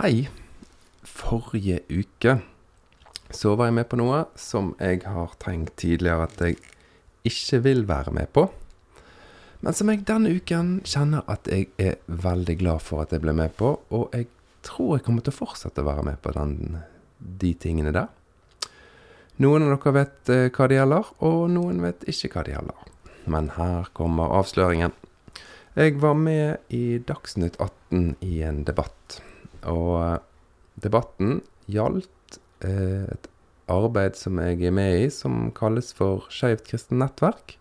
Hei. Forrige uke så var jeg med på noe som jeg har tenkt tidligere at jeg ikke vil være med på. Men som jeg denne uken kjenner at jeg er veldig glad for at jeg ble med på. Og jeg tror jeg kommer til å fortsette å være med på den, de tingene der. Noen av dere vet eh, hva det gjelder, og noen vet ikke hva det gjelder. Men her kommer avsløringen. Jeg var med i Dagsnytt 18 i en debatt. Og eh, debatten gjaldt eh, et arbeid som jeg er med i, som kalles for Skeivt kristent nettverk.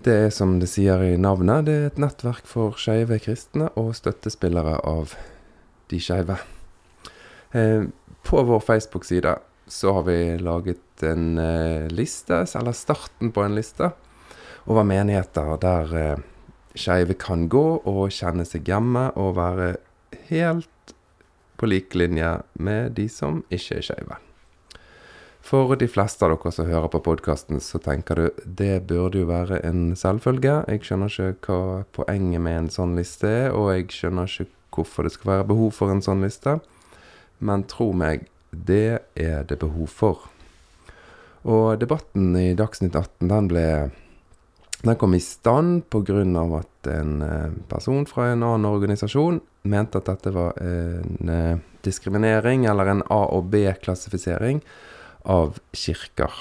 Det er som det sier i navnet, det er et nettverk for skeive kristne og støttespillere av de skeive. Eh, på vår Facebook-side så har vi laget en liste, eller starten på en liste, over menigheter der skeive kan gå og kjenne seg hjemme og være helt på lik linje med de som ikke er skeive. For de fleste av dere som hører på podkasten, så tenker du det burde jo være en selvfølge. Jeg skjønner ikke hva poenget med en sånn liste er, og jeg skjønner ikke hvorfor det skal være behov for en sånn liste. Men tro meg, det er det behov for. Og debatten i Dagsnytt 18, den ble Den kom i stand pga. at en eh, person fra en annen organisasjon mente at dette var en eh, diskriminering, eller en A- og B-klassifisering av kirker.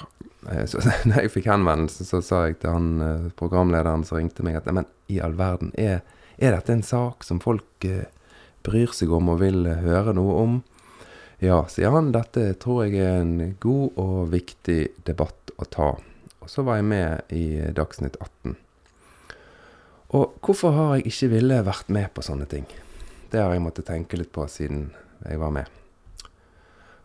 Eh, Så da jeg fikk henvendelsen, så sa jeg til han eh, programlederen som ringte meg, at men i all verden, er, er dette en sak som folk bryr seg om og vil høre noe om? Ja, sier han, dette tror jeg er en god og viktig debatt å ta. Og så var jeg med i Dagsnytt 18. Og hvorfor har jeg ikke ville vært med på sånne ting? Det har jeg måttet tenke litt på siden jeg var med.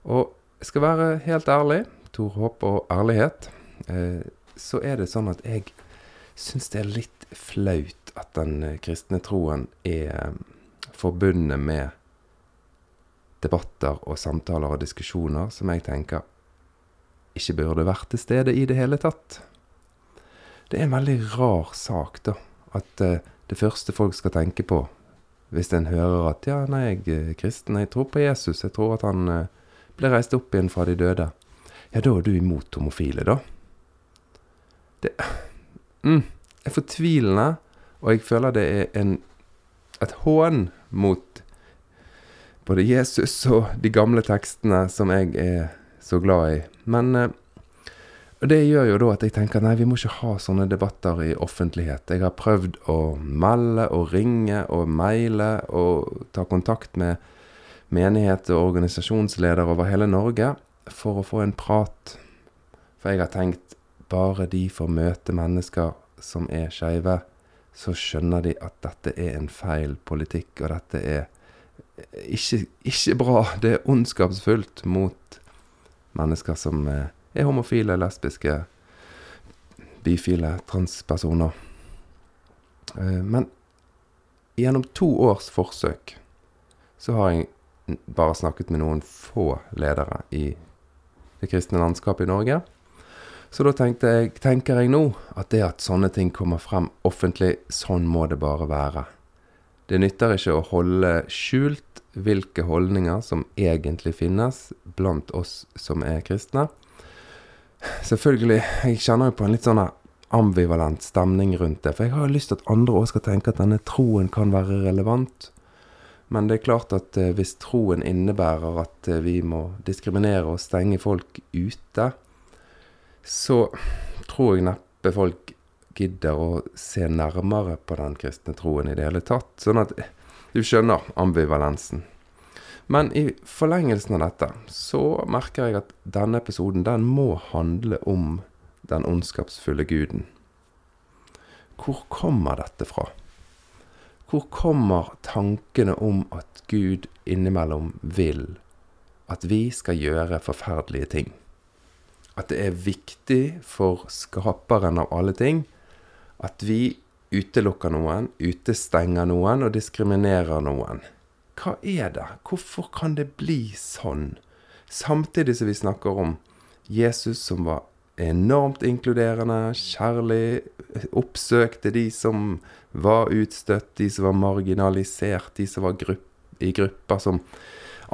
Og jeg skal være helt ærlig, Tor håp og ærlighet, eh, så er det sånn at jeg syns det er litt flaut at den eh, kristne troen er eh, forbundet med debatter og samtaler og diskusjoner som jeg tenker ikke burde vært til stede i det hele tatt. Det er en veldig rar sak, da. At eh, det første folk skal tenke på hvis en hører at ja, nei, jeg er kristen, jeg tror på Jesus, jeg tror at han eh, ble reist opp igjen fra de døde. Ja, da er du imot homofile, da. Det mm, er fortvilende, og jeg føler det er en, et hån mot både Jesus og de gamle tekstene som jeg er så glad i. Men eh, og det gjør jo da at jeg tenker nei, vi må ikke ha sånne debatter i offentlighet. Jeg har prøvd å melde og ringe og maile og ta kontakt med menighet og organisasjonsledere over hele Norge for å få en prat. For jeg har tenkt bare de får møte mennesker som er skeive, så skjønner de at dette er en feil politikk, og dette er ikke, ikke bra. Det er ondskapsfullt mot mennesker som eh, er homofile, lesbiske, bifile, transpersoner. Eh, Men gjennom to års forsøk så har jeg bare snakket med noen få ledere i det kristne landskapet i Norge. Så da jeg, tenker jeg nå at det at sånne ting kommer frem offentlig, sånn må det bare være. Det nytter ikke å holde skjult hvilke holdninger som egentlig finnes blant oss som er kristne. Selvfølgelig, jeg kjenner jo på en litt sånn ambivalent stemning rundt det. For jeg har jo lyst til at andre òg skal tenke at denne troen kan være relevant. Men det er klart at eh, hvis troen innebærer at eh, vi må diskriminere og stenge folk ute, så tror jeg neppe folk gidder å se nærmere på den kristne troen i det hele tatt. Sånn at du skjønner ambivalensen. Men i forlengelsen av dette så merker jeg at denne episoden den må handle om den ondskapsfulle guden. Hvor kommer dette fra? Hvor kommer tankene om at Gud innimellom vil at vi skal gjøre forferdelige ting? At det er viktig for skaperen av alle ting at vi utelukker noen, utestenger noen og diskriminerer noen. Hva er det? Hvorfor kan det bli sånn? Samtidig som vi snakker om Jesus som var enormt inkluderende, kjærlig, oppsøkte de som var utstøtt, de som var marginalisert, de som var grupp, i grupper som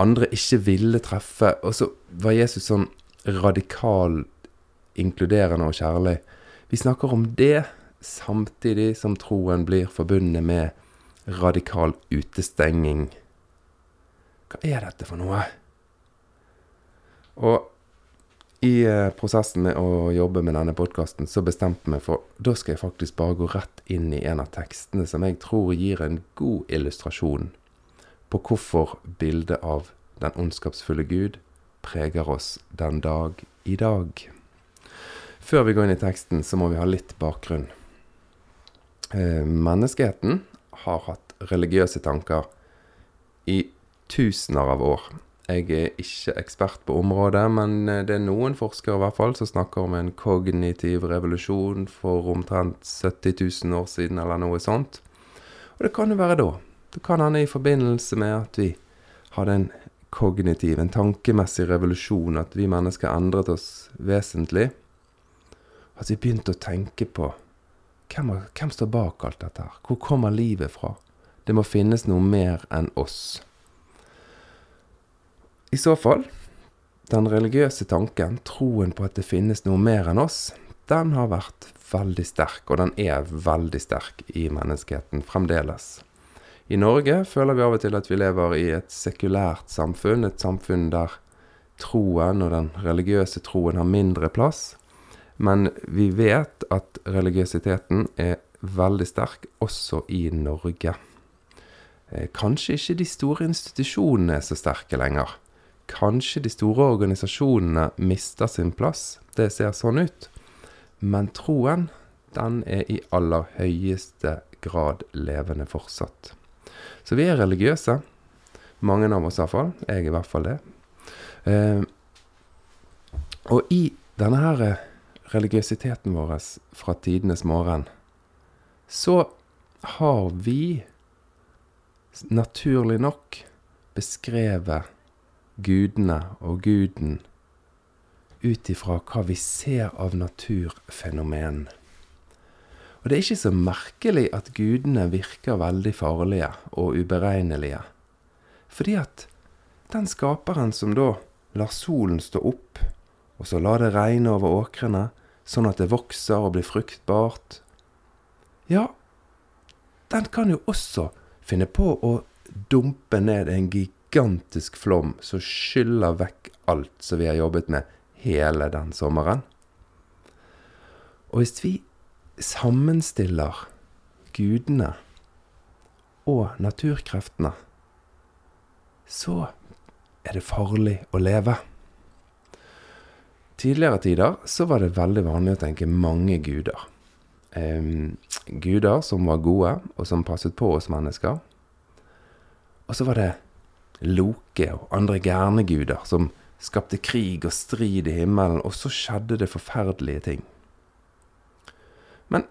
andre ikke ville treffe. Og så var Jesus sånn radikal, inkluderende og kjærlig. Vi snakker om det samtidig som troen blir forbundet med radikal utestenging. Hva er dette for noe? Og i eh, prosessen med å jobbe med denne podkasten, så bestemte jeg meg for da skal jeg faktisk bare gå rett inn i en av tekstene som jeg tror gir en god illustrasjon på hvorfor bildet av den ondskapsfulle Gud preger oss den dag i dag. Før vi går inn i teksten, så må vi ha litt bakgrunn. Eh, menneskeheten har hatt religiøse tanker i tusener av år. Jeg er ikke ekspert på området, men eh, det er noen forskere i hvert fall som snakker om en kognitiv revolusjon for omtrent 70 000 år siden, eller noe sånt. Og det kan jo være da. Det kan hende i forbindelse med at vi hadde en kognitiv, en tankemessig revolusjon, at vi mennesker endret oss vesentlig. At vi begynte å tenke på hvem, hvem står bak alt dette her? Hvor kommer livet fra? Det må finnes noe mer enn oss. I så fall, den religiøse tanken, troen på at det finnes noe mer enn oss, den har vært veldig sterk, og den er veldig sterk i menneskeheten fremdeles. I Norge føler vi av og til at vi lever i et sekulært samfunn, et samfunn der troen og den religiøse troen har mindre plass. Men vi vet at religiøsiteten er veldig sterk også i Norge. Eh, kanskje ikke de store institusjonene er så sterke lenger. Kanskje de store organisasjonene mister sin plass. Det ser sånn ut. Men troen, den er i aller høyeste grad levende fortsatt. Så vi er religiøse. Mange av oss iallfall. Jeg er i hvert fall det. Eh, og i denne her religiøsiteten vår fra tidenes morgen, så har vi naturlig nok beskrevet gudene og guden ut ifra hva vi ser av naturfenomen. Og det er ikke så merkelig at gudene virker veldig farlige og uberegnelige. Fordi at den skaperen som da lar solen stå opp, og så lar det regne over åkrene, sånn at det vokser og blir fruktbart, ja, den kan jo også finne på å dumpe ned en gigantisk gigantisk flom som skyller vekk alt som vi har jobbet med hele den sommeren. Og hvis vi sammenstiller gudene og naturkreftene, så er det farlig å leve. Tidligere tider så var det veldig vanlig å tenke mange guder. Eh, guder som var gode, og som passet på oss mennesker. Og så var det Loke og andre gærne guder som skapte krig og strid i himmelen, og så skjedde det forferdelige ting. Men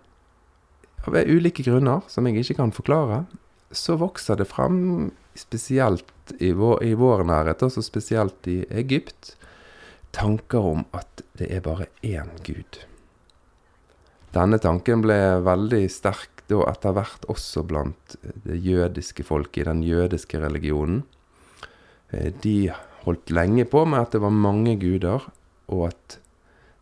av ulike grunner, som jeg ikke kan forklare, så vokser det frem, spesielt i vår, i vår nærhet, altså spesielt i Egypt, tanker om at det er bare én gud. Denne tanken ble veldig sterk da etter hvert også blant det jødiske folket i den jødiske religionen. Eh, de holdt lenge på med at det var mange guder, og at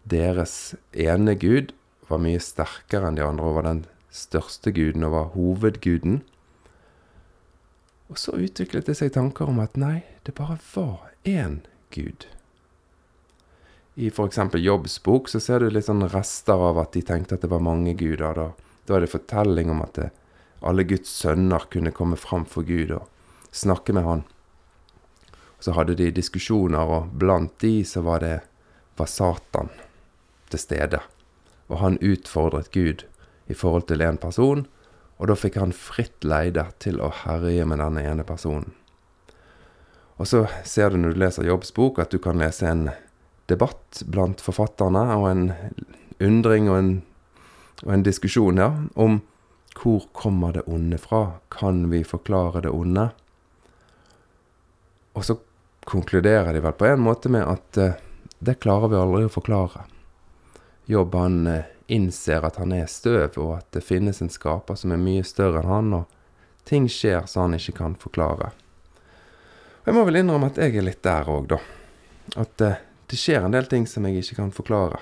deres ene gud var mye sterkere enn de andre og var den største guden og var hovedguden. Og så utviklet det seg tanker om at nei, det bare var én gud. I f.eks. Jobbs bok så ser du litt sånn rester av at de tenkte at det var mange guder. Da, da er det fortelling om at det, alle Guds sønner kunne komme fram for Gud og snakke med Han. Så hadde de diskusjoner, og blant de så var det var Satan til stede. Og han utfordret Gud i forhold til en person, og da fikk han fritt leide til å herje med denne ene personen. Og så ser du når du leser Jobbs bok, at du kan lese en debatt blant forfatterne, og en undring og en, og en diskusjon her om hvor kommer det onde fra? Kan vi forklare det onde? Og så konkluderer de vel på en måte med at uh, det klarer vi aldri å forklare. Jobb han uh, innser at han er støv, og at det finnes en skaper som er mye større enn han, og ting skjer som han ikke kan forklare. Og Jeg må vel innrømme at jeg er litt der òg, da. At eh, det skjer en del ting som jeg ikke kan forklare.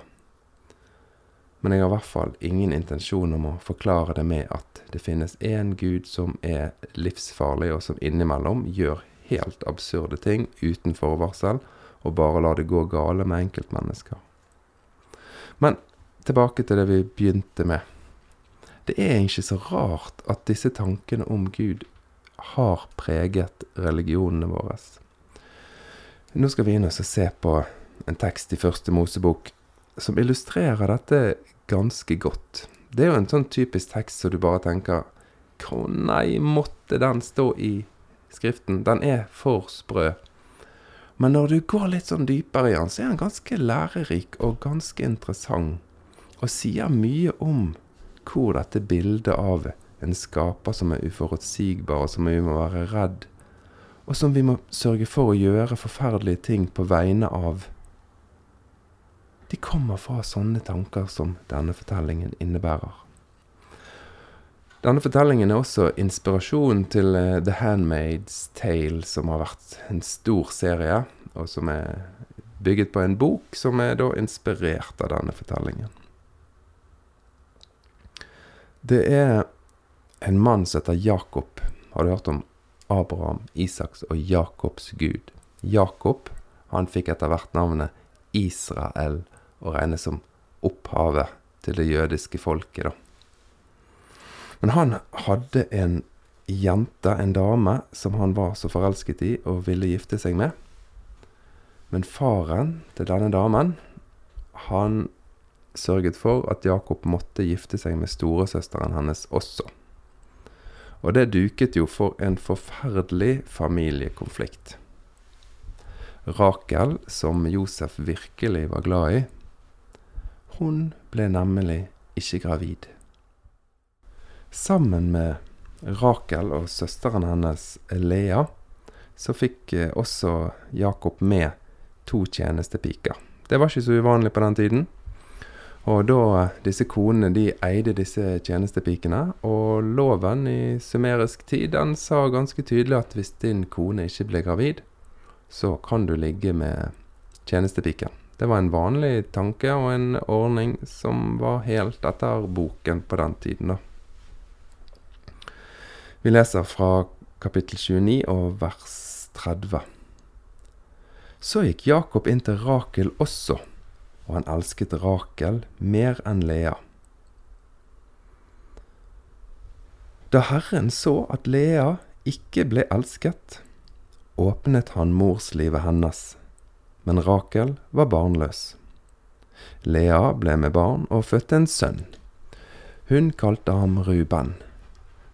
Men jeg har i hvert fall ingen intensjon om å forklare det med at det finnes én gud som er livsfarlig, og som innimellom gjør helt absurde ting uten forvarsel, og bare lar det gå gale med enkeltmennesker. Men tilbake til det vi begynte med. Det er ikke så rart at disse tankene om Gud har preget religionene våre. Nå skal vi inn og se på en tekst i Første Mosebok som illustrerer dette ganske godt. Det er jo en sånn typisk tekst som du bare tenker Å nei, måtte den stå i Skriften? Den er for sprø. Men når du går litt sånn dypere i den, så er den ganske lærerik og ganske interessant. Og sier mye om hvor dette bildet av en skaper som er uforutsigbar, og som vi må være redd, og som vi må sørge for å gjøre forferdelige ting på vegne av De kommer fra sånne tanker som denne fortellingen innebærer. Denne fortellingen er også inspirasjon til uh, The Handmaid's Tale, som har vært en stor serie, og som er bygget på en bok som er da inspirert av denne fortellingen. Det er en mann som heter Jakob. Har du hørt om Abraham, Isaks og Jakobs gud? Jakob han fikk etter hvert navnet Israel, og regnes som opphavet til det jødiske folket. da. Men han hadde en jente, en dame, som han var så forelsket i og ville gifte seg med. Men faren til denne damen, han sørget for at Jakob måtte gifte seg med storesøsteren hennes også. Og det duket jo for en forferdelig familiekonflikt. Rakel, som Josef virkelig var glad i, hun ble nemlig ikke gravid. Sammen med Rakel og søsteren hennes Lea, så fikk eh, også Jakob med to tjenestepiker. Det var ikke så uvanlig på den tiden. Og da disse konene de eide disse tjenestepikene, og loven i sumerisk tid den sa ganske tydelig at hvis din kone ikke ble gravid, så kan du ligge med tjenestepiken. Det var en vanlig tanke og en ordning som var helt etter boken på den tiden, da. Vi leser fra kapittel 29 og vers 30. Så gikk Jakob inn til Rakel også, og han elsket Rakel mer enn Lea. Da Herren så at Lea ikke ble elsket, åpnet han morslivet hennes, men Rakel var barnløs. Lea ble med barn og fødte en sønn. Hun kalte ham Ruben.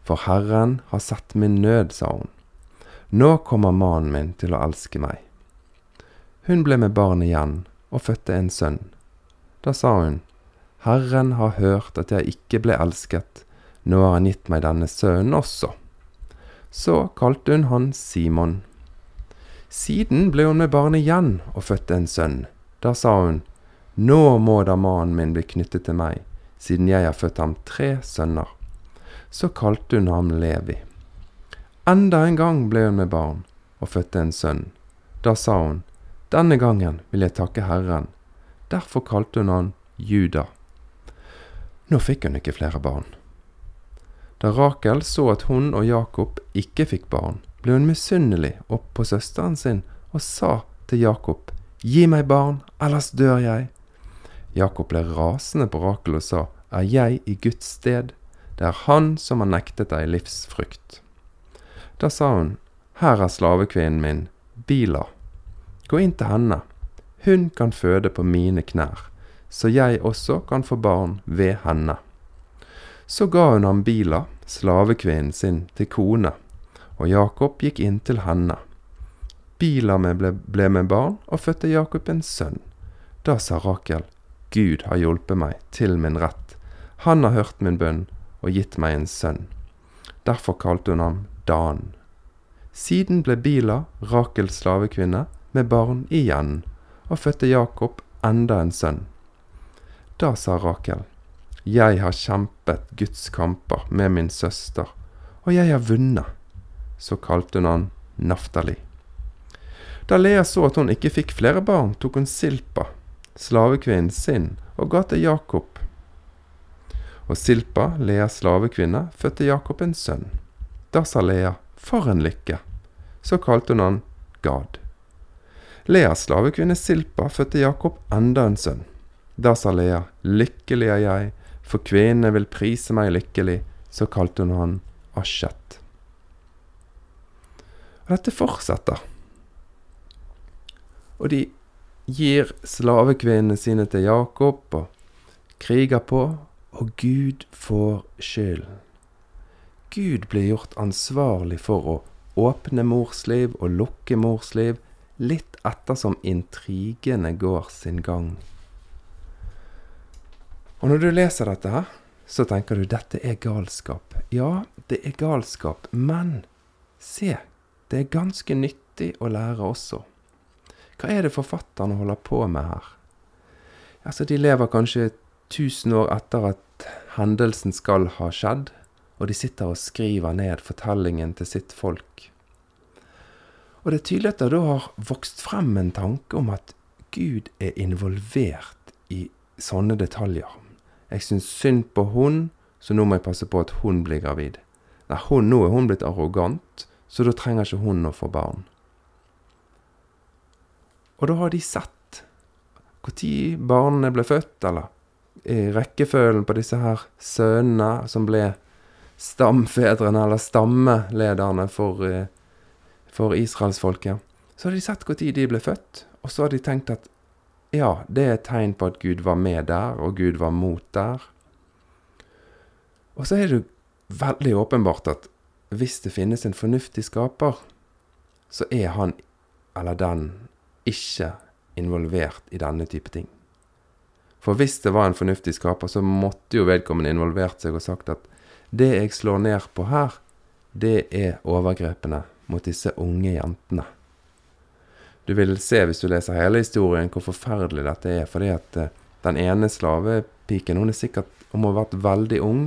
For Herren har sett min nød, sa hun. Nå kommer mannen min til å elske meg. Hun ble med barn igjen og fødte en sønn. Da sa hun, Herren har hørt at jeg ikke ble elsket, nå har han gitt meg denne sønnen også. Så kalte hun han Simon. Siden ble hun med barn igjen og fødte en sønn. Da sa hun, Nå må da mannen min bli knyttet til meg, siden jeg har født ham tre sønner så kalte hun ham Levi. Enda en gang ble hun med barn og fødte en sønn. Da sa hun, denne gangen vil jeg takke Herren. Derfor kalte hun han Juda. Nå fikk hun ikke flere barn. Da Rakel så at hun og Jakob ikke fikk barn, ble hun misunnelig opp på søsteren sin og sa til Jakob, Gi meg barn, ellers dør jeg. Jakob ble rasende på Rakel og sa, Er jeg i Guds sted? Det er han som har nektet deg livsfrykt. Da sa hun, Her er slavekvinnen min, Bila. Gå inn til henne. Hun kan føde på mine knær, så jeg også kan få barn ved henne. Så ga hun ham Bila, slavekvinnen sin, til kone, og Jakob gikk inn til henne. Bila ble, ble med barn og fødte Jakob en sønn. Da sa Rakel, Gud har hjulpet meg til min rett. Han har hørt min bønn og gitt meg en sønn. Derfor kalte hun ham Dan. Siden ble Bila Rakels slavekvinne med barn igjen, og fødte Jakob enda en sønn. Da sa Rakel, Jeg har kjempet Guds kamper med min søster, og jeg har vunnet. Så kalte hun han Naftali. Da Lea så at hun ikke fikk flere barn, tok hun Silpa, slavekvinnen sin, og ga til Jakob. Og Silpa, Leas slavekvinne, fødte Jakob en sønn. Da sa Lea, for en lykke. Så kalte hun han Gad. Leas slavekvinne Silpa fødte Jakob enda en sønn. Da sa Lea, lykkelig er jeg, for kvinnene vil prise meg lykkelig. Så kalte hun han Asjet. Og dette fortsetter. Og de gir slavekvinnene sine til Jakob og kriger på, og Gud får skylden. Gud blir gjort ansvarlig for å åpne mors liv og lukke mors liv, litt ettersom intrigene går sin gang. Og når du leser dette her, så tenker du dette er galskap. Ja, det er galskap, men se, det er ganske nyttig å lære også. Hva er det forfatterne holder på med her? Altså, de lever kanskje 1000 år etter at hendelsen skal ha skjedd, og de sitter og skriver ned fortellingen til sitt folk. Og det er tydelig at det da har vokst frem en tanke om at Gud er involvert i sånne detaljer. Jeg syns synd på hun, så nå må jeg passe på at hun blir gravid. Nei, hun, nå er hun blitt arrogant, så da trenger ikke hun å få barn. Og da har de sett når barnene ble født, eller rekkefølgen på disse her sønnene som ble stamfedrene, eller stammelederne for, eh, for israelsfolket, så hadde de sett når de ble født, og så hadde de tenkt at ja, det er et tegn på at Gud var med der, og Gud var mot der. Og så er det veldig åpenbart at hvis det finnes en fornuftig skaper, så er han eller den ikke involvert i denne type ting. For hvis det var en fornuftig skaper, så måtte jo vedkommende involvert seg og sagt at det jeg slår ned på her, det er overgrepene mot disse unge jentene. Du vil se hvis du leser hele historien hvor forferdelig dette er. Fordi at eh, den ene slavepiken hun er sikkert hun må ha vært veldig ung.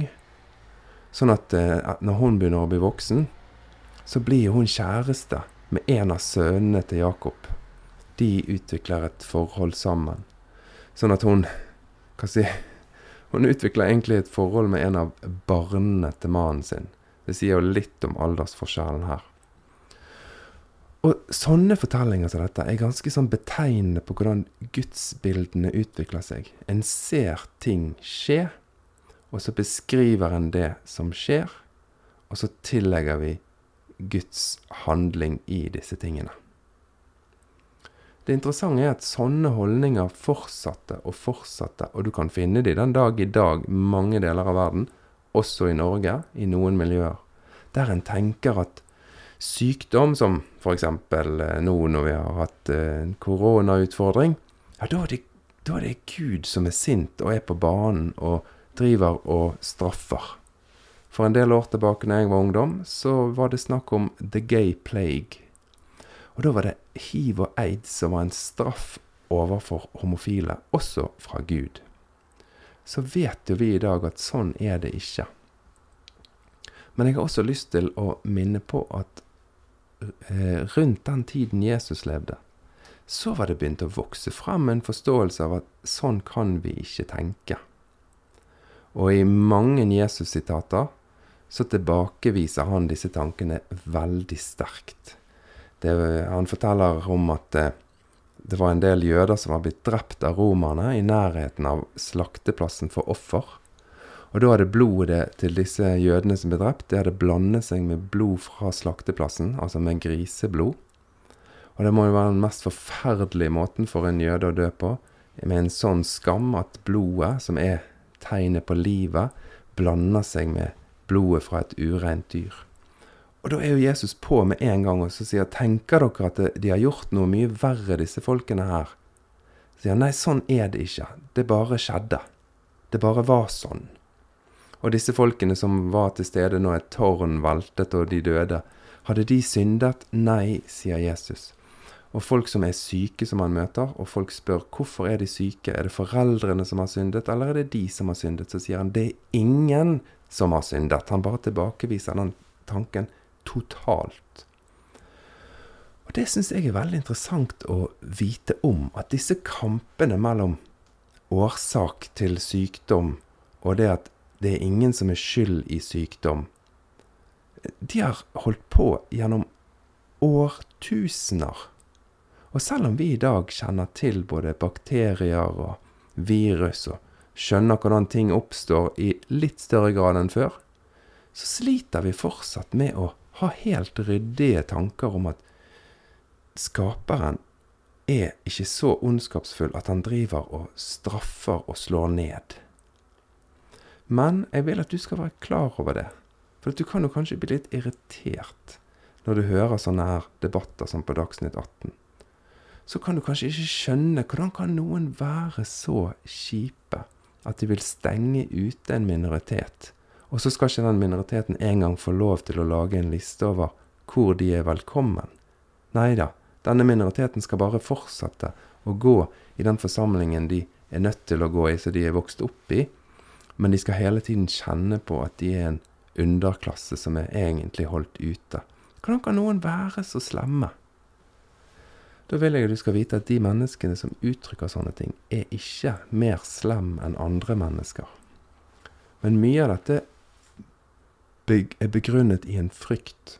Sånn at eh, når hun begynner å bli voksen, så blir hun kjæreste med en av sønnene til Jakob. De utvikler et forhold sammen. Sånn at hun Hva si Hun utvikler egentlig et forhold med en av barnene til mannen sin. Det sier jo litt om aldersforskjellen her. Og sånne fortellinger som dette er ganske sånn betegnende på hvordan gudsbildene utvikler seg. En ser ting skje, og så beskriver en det som skjer, og så tillegger vi Guds handling i disse tingene. Det interessante er at sånne holdninger fortsatte og fortsatte, og du kan finne de den dag i dag mange deler av verden, også i Norge, i noen miljøer, der en tenker at sykdom, som f.eks. Eh, nå når vi har hatt eh, en koronautfordring, ja, da er, det, da er det Gud som er sint og er på banen og driver og straffer. For en del år tilbake når jeg var ungdom, så var det snakk om the gay plague. Og da var det hiv og aids som var en straff overfor homofile, også fra Gud. Så vet jo vi i dag at sånn er det ikke. Men jeg har også lyst til å minne på at eh, rundt den tiden Jesus levde, så var det begynt å vokse frem en forståelse av at sånn kan vi ikke tenke. Og i mange Jesus-sitater så tilbakeviser han disse tankene veldig sterkt. Det, han forteller om at eh, det var en del jøder som var blitt drept av romerne i nærheten av slakteplassen for offer. Og da hadde blodet til disse jødene som ble drept, det hadde blandet seg med blod fra slakteplassen, altså med griseblod. Og det må jo være den mest forferdelige måten for en jøde å dø på, med en sånn skam at blodet, som er tegnet på livet, blander seg med blodet fra et ureint dyr. Og da er jo Jesus på med en gang og så sier tenker dere at de har gjort noe mye verre, disse folkene her? Så sier han nei, sånn er det ikke. Det bare skjedde. Det bare var sånn. Og disse folkene som var til stede når et tårn veltet og de døde, hadde de syndet? Nei, sier Jesus. Og folk som er syke som han møter, og folk spør hvorfor er de syke, er det foreldrene som har syndet, eller er det de som har syndet? Så sier han det er ingen som har syndet. Han bare tilbakeviser den tanken totalt. Og Det syns jeg er veldig interessant å vite om. At disse kampene mellom årsak til sykdom og det at det er ingen som er skyld i sykdom, de har holdt på gjennom årtusener. Og selv om vi i dag kjenner til både bakterier og virus og skjønner hvordan ting oppstår i litt større grad enn før, så sliter vi fortsatt med å ha helt ryddige tanker om at skaperen er ikke så ondskapsfull at han driver og straffer og slår ned. Men jeg vil at du skal være klar over det. For du kan jo kanskje bli litt irritert når du hører sånne her debatter som på Dagsnytt 18 så kan du kanskje ikke skjønne hvordan kan noen være så kjipe at de vil stenge ute en minoritet, og så skal ikke den minoriteten engang få lov til å lage en liste over hvor de er velkommen. Nei da, denne minoriteten skal bare fortsette å gå i den forsamlingen de er nødt til å gå i, så de er vokst opp i, men de skal hele tiden kjenne på at de er en underklasse som er egentlig holdt ute. Hvordan kan noen være så slemme? Da vil jeg at du skal vite at de menneskene som uttrykker sånne ting, er ikke mer slem enn andre mennesker. Men mye av dette er begrunnet i en frykt.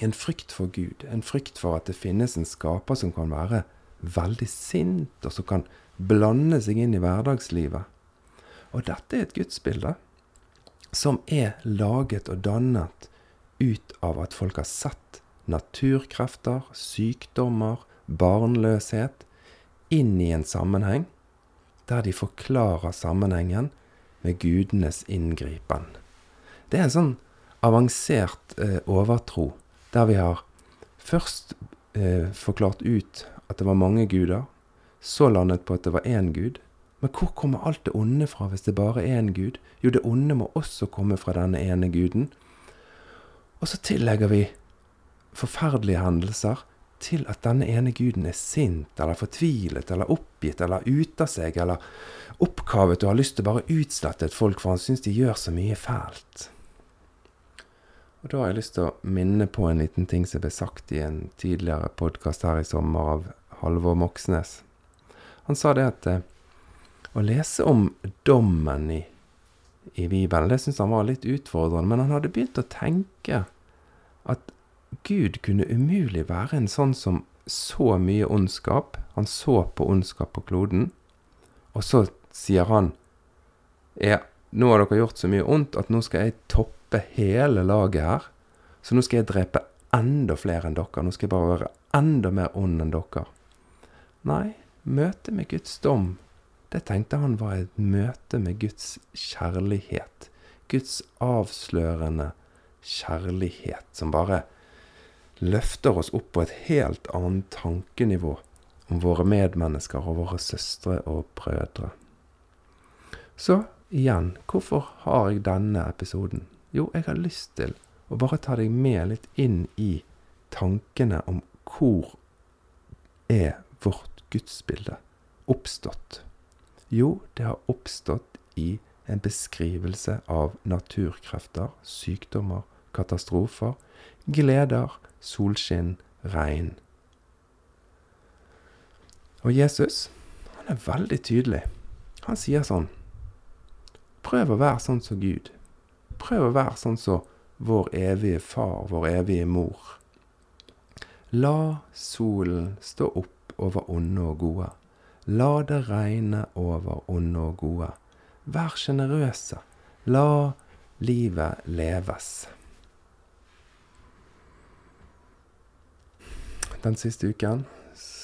I en frykt for Gud. En frykt for at det finnes en skaper som kan være veldig sint, og som kan blande seg inn i hverdagslivet. Og dette er et gudsbilde som er laget og dannet ut av at folk har sett naturkrefter, sykdommer, barnløshet inn i en sammenheng der de forklarer sammenhengen med gudenes inngripen. Det er en sånn avansert eh, overtro der vi har først eh, forklart ut at det var mange guder, så landet på at det var én gud. Men hvor kommer alt det onde fra hvis det bare er én gud? Jo, det onde må også komme fra denne ene guden. Og så tillegger vi forferdelige hendelser til at denne ene guden er sint eller fortvilet eller oppgitt eller ute av seg eller oppkavet og har lyst til å bare utslette et folk, for han syns de gjør så mye fælt. Og Da har jeg lyst til å minne på en liten ting som ble sagt i en tidligere podkast her i sommer av Halvor Moxnes. Han sa det at eh, å lese om dommen i, i Bibelen, det syntes han var litt utfordrende, men han hadde begynt å tenke at Gud kunne umulig være en sånn som så mye ondskap. Han så på ondskap på kloden, og så sier han Ja, nå har dere gjort så mye ondt at nå skal jeg toppe hele laget her. Så nå skal jeg drepe enda flere enn dere. Nå skal jeg bare være enda mer ond enn dere. Nei, møtet med Guds dom, det tenkte han var et møte med Guds kjærlighet. Guds avslørende kjærlighet som bare løfter oss opp på et helt annet tankenivå om våre medmennesker og våre søstre og brødre. Så igjen, hvorfor har jeg denne episoden? Jo, jeg har lyst til å bare ta deg med litt inn i tankene om hvor er vårt gudsbilde oppstått? Jo, det har oppstått i en beskrivelse av naturkrefter, sykdommer, katastrofer, gleder, solskinn, regn. Og Jesus, han er veldig tydelig. Han sier sånn Prøv å være sånn som Gud. Prøv å være sånn som vår evige far, vår evige mor. La solen stå opp over onde og gode. La det regne over onde og gode. Vær sjenerøse. La livet leves. den siste uken,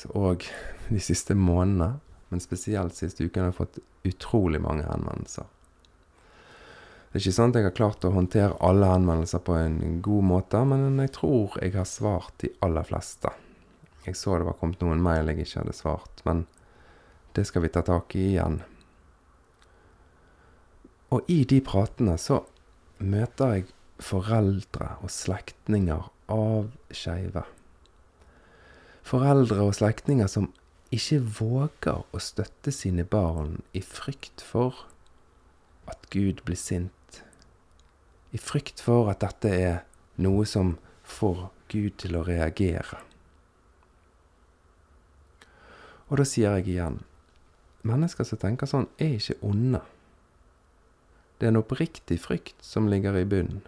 og de siste månedene, men spesielt siste uken, har jeg fått utrolig mange henvendelser. Det er ikke sånn at jeg har klart å håndtere alle henvendelser på en god måte, men jeg tror jeg har svart de aller fleste. Jeg så det var kommet noen mail jeg ikke hadde svart, men det skal vi ta tak i igjen. Og i de pratene så møter jeg foreldre og slektninger av skeive. Foreldre og slektninger som ikke våger å støtte sine barn i frykt for at Gud blir sint. I frykt for at dette er noe som får Gud til å reagere. Og da sier jeg igjen mennesker som tenker sånn, er ikke onde. Det er en oppriktig frykt som ligger i bunnen.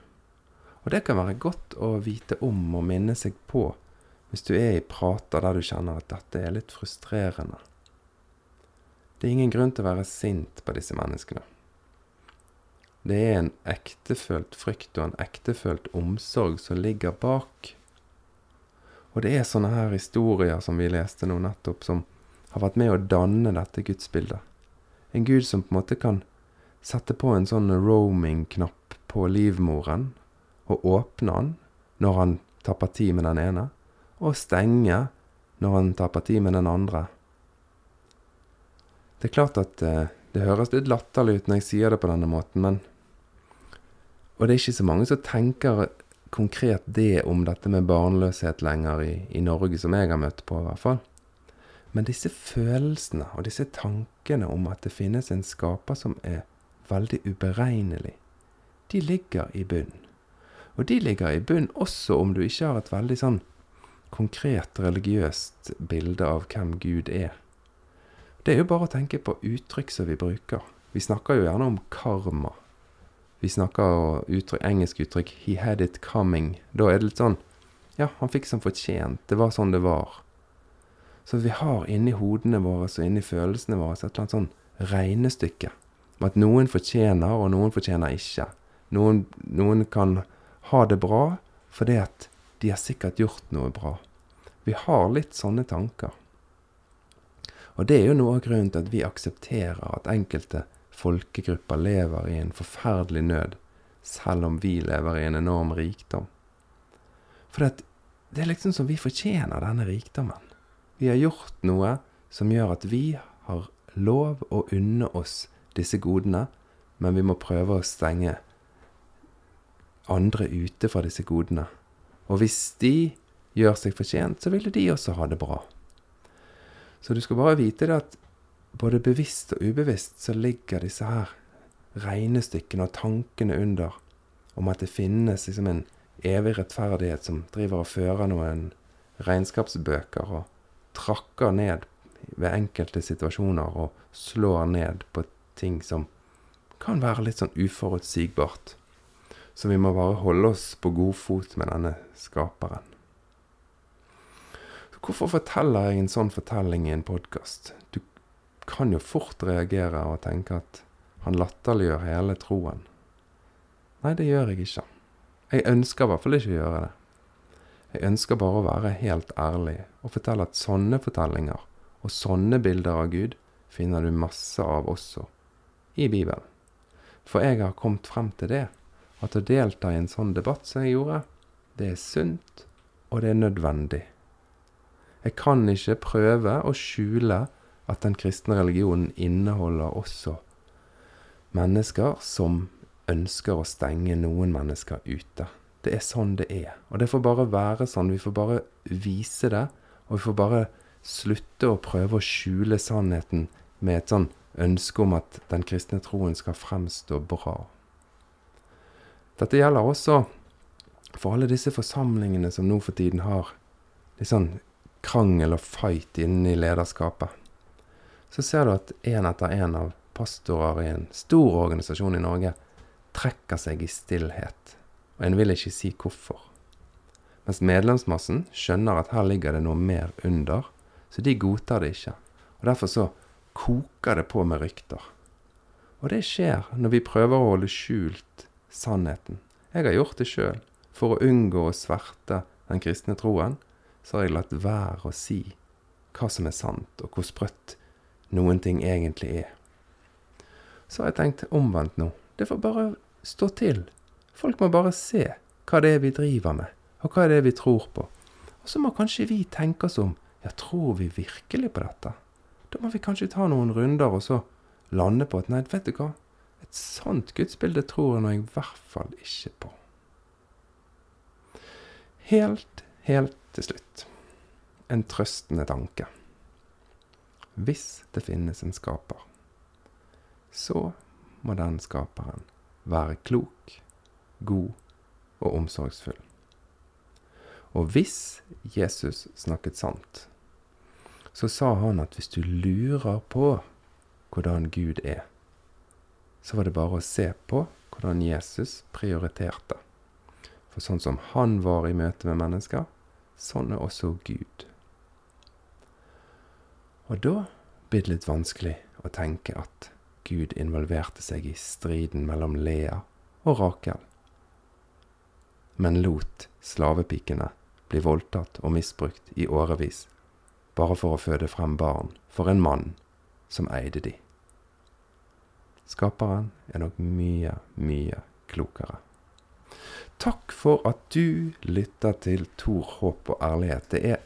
Og det kan være godt å vite om og minne seg på hvis du er i prater der du kjenner at dette er litt frustrerende. Det er ingen grunn til å være sint på disse menneskene. Det er en ektefølt frykt og en ektefølt omsorg som ligger bak. Og det er sånne her historier som vi leste nå nettopp, som har vært med å danne dette gudsbildet. En gud som på en måte kan sette på en sånn roaming-knapp på livmoren og åpne den når han tar parti med den ene, og stenge når han tar parti med den andre. Det er klart at eh, det høres litt latterlig ut når jeg sier det på denne måten, men Og det er ikke så mange som tenker konkret det om dette med barnløshet lenger i, i Norge, som jeg har møtt på, i hvert fall. Men disse følelsene og disse tankene om at det finnes en skaper som er veldig uberegnelig, de ligger i bunn. Og de ligger i bunn også om du ikke har et veldig sånn konkret religiøst bilde av hvem Gud er. Det er jo bare å tenke på uttrykk som vi bruker. Vi snakker jo gjerne om karma. Vi snakker uttrykk, engelsk uttrykk 'he had it coming'. Da er det litt sånn Ja, han fikk som fortjent. Det var sånn det var. Så vi har inni hodene våre og inni følelsene våre et eller annet sånn regnestykke med at noen fortjener, og noen fortjener ikke. Noen, noen kan ha det bra fordi at de har sikkert gjort noe bra. Vi har litt sånne tanker. Og det er jo noe av grunnen til at vi aksepterer at enkelte folkegrupper lever i en forferdelig nød, selv om vi lever i en enorm rikdom. For det, det er liksom som vi fortjener denne rikdommen. Vi har gjort noe som gjør at vi har lov å unne oss disse godene, men vi må prøve å stenge andre ute fra disse godene. Og hvis de gjør seg fortjent, så ville de også ha det bra. Så du skal bare vite det at både bevisst og ubevisst så ligger disse her regnestykkene og tankene under om at det finnes liksom en evig rettferdighet som driver og fører noen regnskapsbøker og trakker ned ved enkelte situasjoner og slår ned på ting som kan være litt sånn uforutsigbart. Så vi må bare holde oss på god fot med denne skaperen. Så hvorfor forteller jeg en sånn fortelling i en podkast? Du kan jo fort reagere og tenke at han latterliggjør hele troen. Nei, det gjør jeg ikke. Jeg ønsker i hvert fall ikke å gjøre det. Jeg ønsker bare å være helt ærlig og fortelle at sånne fortellinger og sånne bilder av Gud finner du masse av også i Bibelen. For jeg har kommet frem til det at å delta i en sånn debatt som jeg gjorde, det er sunt, og det er nødvendig. Jeg kan ikke prøve å skjule at den kristne religionen inneholder også mennesker som ønsker å stenge noen mennesker ute. Det er sånn det er. Og det får bare være sånn. Vi får bare vise det, og vi får bare slutte å prøve å skjule sannheten med et sånn ønske om at den kristne troen skal fremstå bra. Dette gjelder også for alle disse forsamlingene som nå for tiden har litt sånn krangel og fight inne i lederskapet. Så ser du at én etter én av pastorer i en stor organisasjon i Norge trekker seg i stillhet. Og en vil ikke si hvorfor. Mens medlemsmassen skjønner at her ligger det noe mer under, så de godtar det ikke. Og Derfor så koker det på med rykter. Og det skjer når vi prøver å holde skjult sannheten. Jeg har gjort det sjøl. For å unngå å sverte den kristne troen, så har jeg latt være å si hva som er sant, og hvor sprøtt noen ting egentlig er. Så har jeg tenkt omvendt nå. Det får bare stå til. Folk må bare se hva det er vi driver med, og hva det er vi tror på. Og så må kanskje vi tenke oss om. Ja, tror vi virkelig på dette? Da må vi kanskje ta noen runder og så lande på at nei, vet du hva, et sånt gudsbilde tror jeg nå i hvert fall ikke på. Helt, helt til slutt en trøstende tanke. Hvis det finnes en skaper, så må den skaperen være klok, god og omsorgsfull. Og hvis Jesus snakket sant, så sa han at hvis du lurer på hvordan Gud er, så var det bare å se på hvordan Jesus prioriterte. For sånn som han var i møte med mennesker, sånn er også Gud. Og da blir det litt vanskelig å tenke at Gud involverte seg i striden mellom Lea og Rakel, men lot slavepikene bli voldtatt og misbrukt i årevis, bare for å føde frem barn for en mann som eide de. Skaperen er nok mye, mye klokere. Takk for at du lytter til Tor, håp og ærlighet. Det er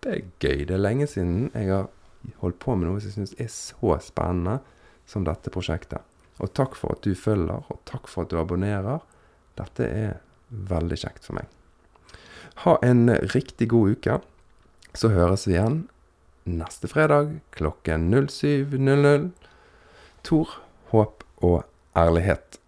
kjempegøy. Det er lenge siden jeg har holdt på med noe som jeg syns er så spennende som dette prosjektet. Og takk for at du følger, og takk for at du abonnerer. Dette er veldig kjekt for meg. Ha en riktig god uke. Så høres vi igjen neste fredag klokken 07.00. Tor, håp og ærlighet.